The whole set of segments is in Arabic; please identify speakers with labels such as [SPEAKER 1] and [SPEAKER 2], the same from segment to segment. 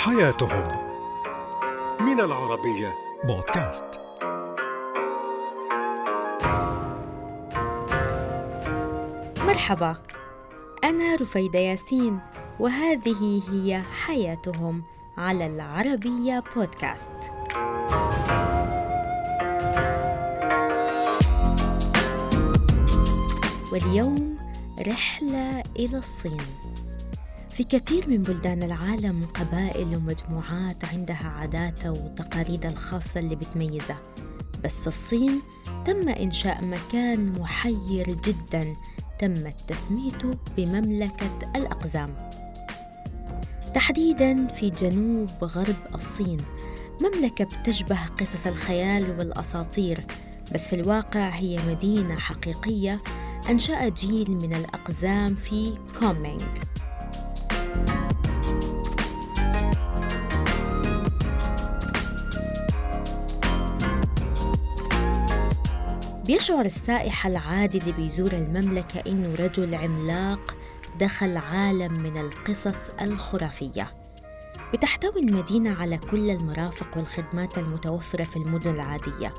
[SPEAKER 1] حياتهم. من العربية بودكاست.
[SPEAKER 2] مرحبا. أنا رفيدة ياسين وهذه هي حياتهم على العربية بودكاست. واليوم رحلة إلى الصين. في كثير من بلدان العالم قبائل ومجموعات عندها عاداتها وتقاليدها الخاصة اللي بتميزها. بس في الصين تم إنشاء مكان محير جدا تمت تسميته بمملكة الأقزام. تحديدا في جنوب غرب الصين مملكة بتشبه قصص الخيال والأساطير بس في الواقع هي مدينة حقيقية أنشأ جيل من الأقزام في كومينغ. بيشعر السائح العادي اللي بيزور المملكة إنه رجل عملاق دخل عالم من القصص الخرافية. بتحتوي المدينة على كل المرافق والخدمات المتوفرة في المدن العادية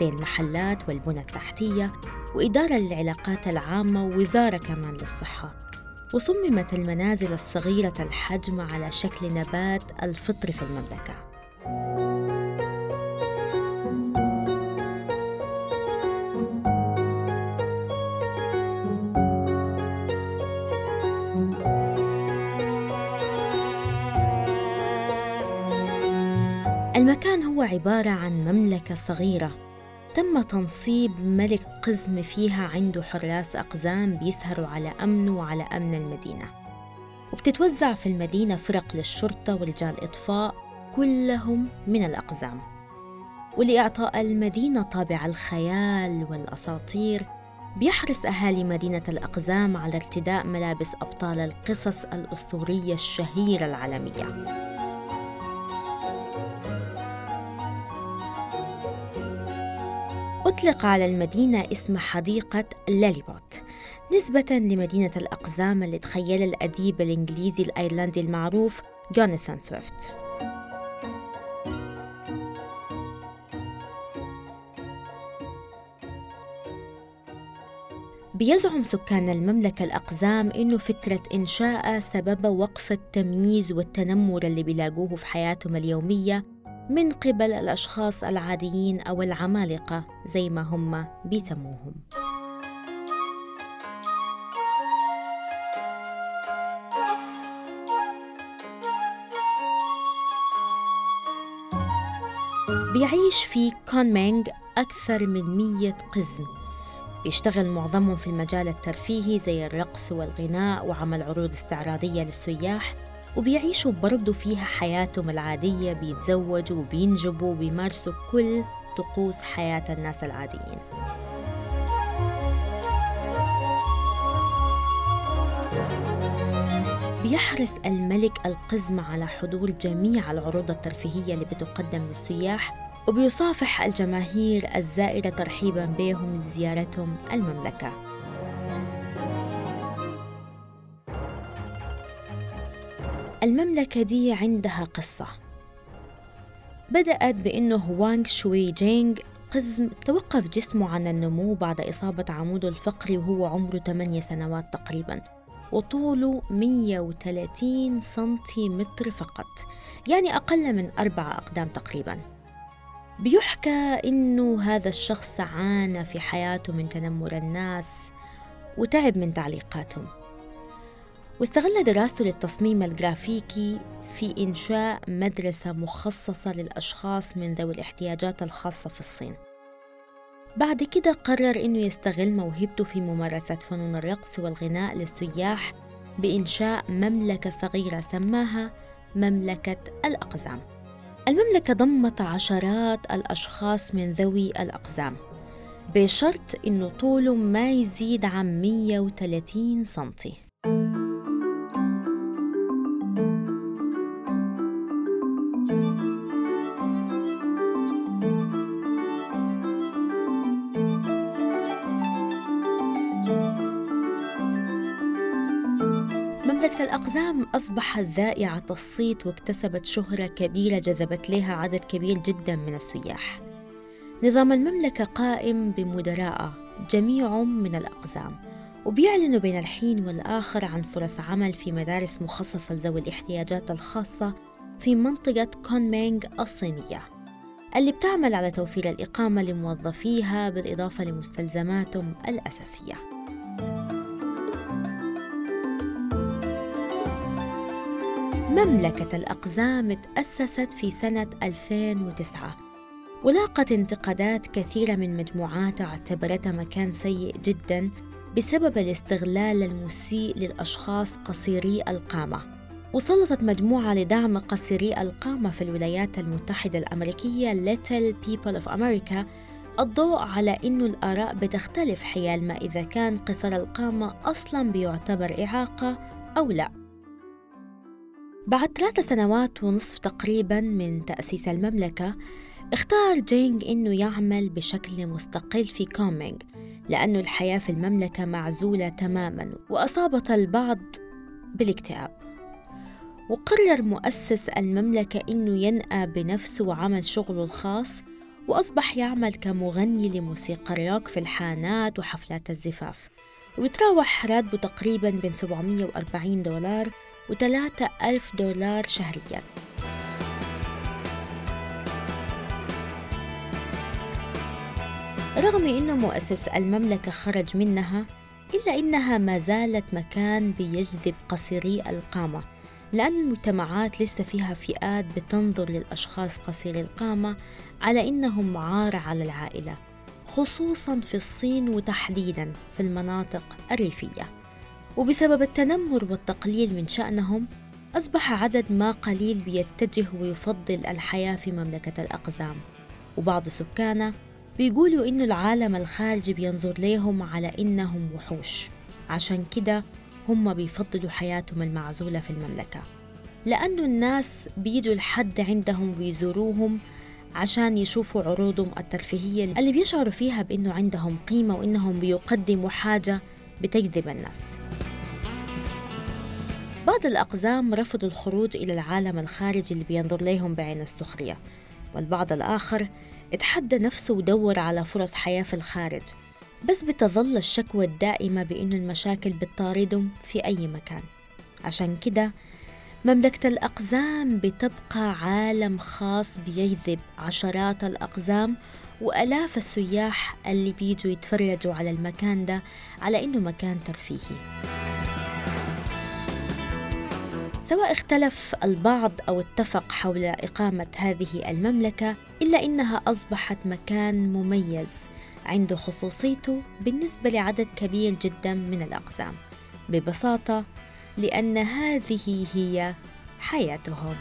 [SPEAKER 2] زي المحلات والبنى التحتية وإدارة للعلاقات العامة ووزارة كمان للصحة. وصممت المنازل الصغيرة الحجم على شكل نبات الفطر في المملكة. المكان هو عبارة عن مملكة صغيرة. تم تنصيب ملك قزم فيها عنده حراس أقزام بيسهروا على أمنه وعلى أمن المدينة. وبتتوزع في المدينة فرق للشرطة ورجال إطفاء كلهم من الأقزام. ولإعطاء المدينة طابع الخيال والأساطير بيحرص أهالي مدينة الأقزام على ارتداء ملابس أبطال القصص الأسطورية الشهيرة العالمية. أطلق على المدينة اسم حديقة لاليبوت نسبة لمدينة الأقزام اللي تخيل الأديب الإنجليزي الأيرلندي المعروف جوناثان سويفت. بيزعم سكان المملكة الأقزام إنه فكرة إنشاء سبب وقف التمييز والتنمر اللي بيلاقوه في حياتهم اليومية من قبل الأشخاص العاديين أو العمالقة زي ما هم بيسموهم. بيعيش في كونمينغ أكثر من مية قزم. بيشتغل معظمهم في المجال الترفيهي زي الرقص والغناء وعمل عروض استعراضية للسياح. وبيعيشوا برضو فيها حياتهم العادية بيتزوجوا وبينجبوا وبيمارسوا كل طقوس حياة الناس العاديين. بيحرص الملك القزم على حضور جميع العروض الترفيهية اللي بتقدم للسياح وبيصافح الجماهير الزائرة ترحيبا بهم لزيارتهم المملكة. المملكة دي عندها قصة. بدأت بأنه هوانغ شوي جينغ قزم توقف جسمه عن النمو بعد إصابة عموده الفقري وهو عمره 8 سنوات تقريباً وطوله 130 سنتيمتر فقط يعني أقل من أربعة أقدام تقريباً. بيحكى إنه هذا الشخص عانى في حياته من تنمر الناس وتعب من تعليقاتهم. واستغل دراسته للتصميم الجرافيكي في إنشاء مدرسة مخصصة للأشخاص من ذوي الاحتياجات الخاصة في الصين. بعد كده قرر إنه يستغل موهبته في ممارسة فنون الرقص والغناء للسياح بإنشاء مملكة صغيرة سماها مملكة الأقزام. المملكة ضمت عشرات الأشخاص من ذوي الأقزام بشرط إنه طوله ما يزيد عن 130 سنتي. مملكة الأقزام أصبحت ذائعة الصيت واكتسبت شهرة كبيرة جذبت لها عدد كبير جدا من السياح. نظام المملكة قائم بمدراء جميعهم من الأقزام وبيعلنوا بين الحين والآخر عن فرص عمل في مدارس مخصصة لذوي الاحتياجات الخاصة في منطقة كونمينغ الصينية اللي بتعمل على توفير الإقامة لموظفيها بالإضافة لمستلزماتهم الأساسية. مملكة الأقزام تأسست في سنة 2009 ولاقت انتقادات كثيرة من مجموعات اعتبرتها مكان سيء جدا بسبب الاستغلال المسيء للأشخاص قصيري القامة. وسلطت مجموعة لدعم قصيري القامة في الولايات المتحدة الأمريكية Little People of America الضوء على أن الآراء بتختلف حيال ما إذا كان قصر القامة أصلاً بيعتبر إعاقة أو لا. بعد ثلاث سنوات ونصف تقريباً من تأسيس المملكة اختار جينغ إنه يعمل بشكل مستقل في كومينغ لأن الحياة في المملكة معزولة تماماً وأصابت البعض بالاكتئاب. وقرر مؤسس المملكة إنه ينأى بنفسه وعمل شغله الخاص وأصبح يعمل كمغني لموسيقى الروك في الحانات وحفلات الزفاف. وبتراوح راتبه تقريبا بين 740 دولار و3 ألف دولار شهرياً. رغم أنه مؤسس المملكة خرج منها إلا أنها ما زالت مكان بيجذب قصيري القامة لأن المجتمعات لسه فيها فئات بتنظر للأشخاص قصيري القامة على إنهم عار على العائلة خصوصا في الصين وتحديدا في المناطق الريفية. وبسبب التنمر والتقليل من شأنهم أصبح عدد ما قليل بيتجه ويفضل الحياة في مملكة الأقزام. وبعض سكانه بيقولوا إنه العالم الخارجي بينظر ليهم على إنهم وحوش. عشان كده هم بيفضلوا حياتهم المعزولة في المملكة. لأنه الناس بيجوا لحد عندهم ويزوروهم عشان يشوفوا عروضهم الترفيهية اللي بيشعروا فيها بإنه عندهم قيمة وإنهم بيقدموا حاجة بتجذب الناس. بعض الأقزام رفضوا الخروج إلى العالم الخارجي اللي بينظر ليهم بعين السخرية والبعض الآخر اتحدى نفسه ودور على فرص حياة في الخارج بس بتظل الشكوى الدائمة بأن المشاكل بتطاردهم في أي مكان. عشان كده مملكة الأقزام بتبقى عالم خاص بيجذب عشرات الأقزام وألاف السياح اللي بيجوا يتفرجوا على المكان ده على إنه مكان ترفيهي. سواء اختلف البعض أو اتفق حول إقامة هذه المملكة إلا إنها أصبحت مكان مميز عنده خصوصيته بالنسبة لعدد كبير جدا من الاقزام ببساطة لأن هذه هي حياتهم.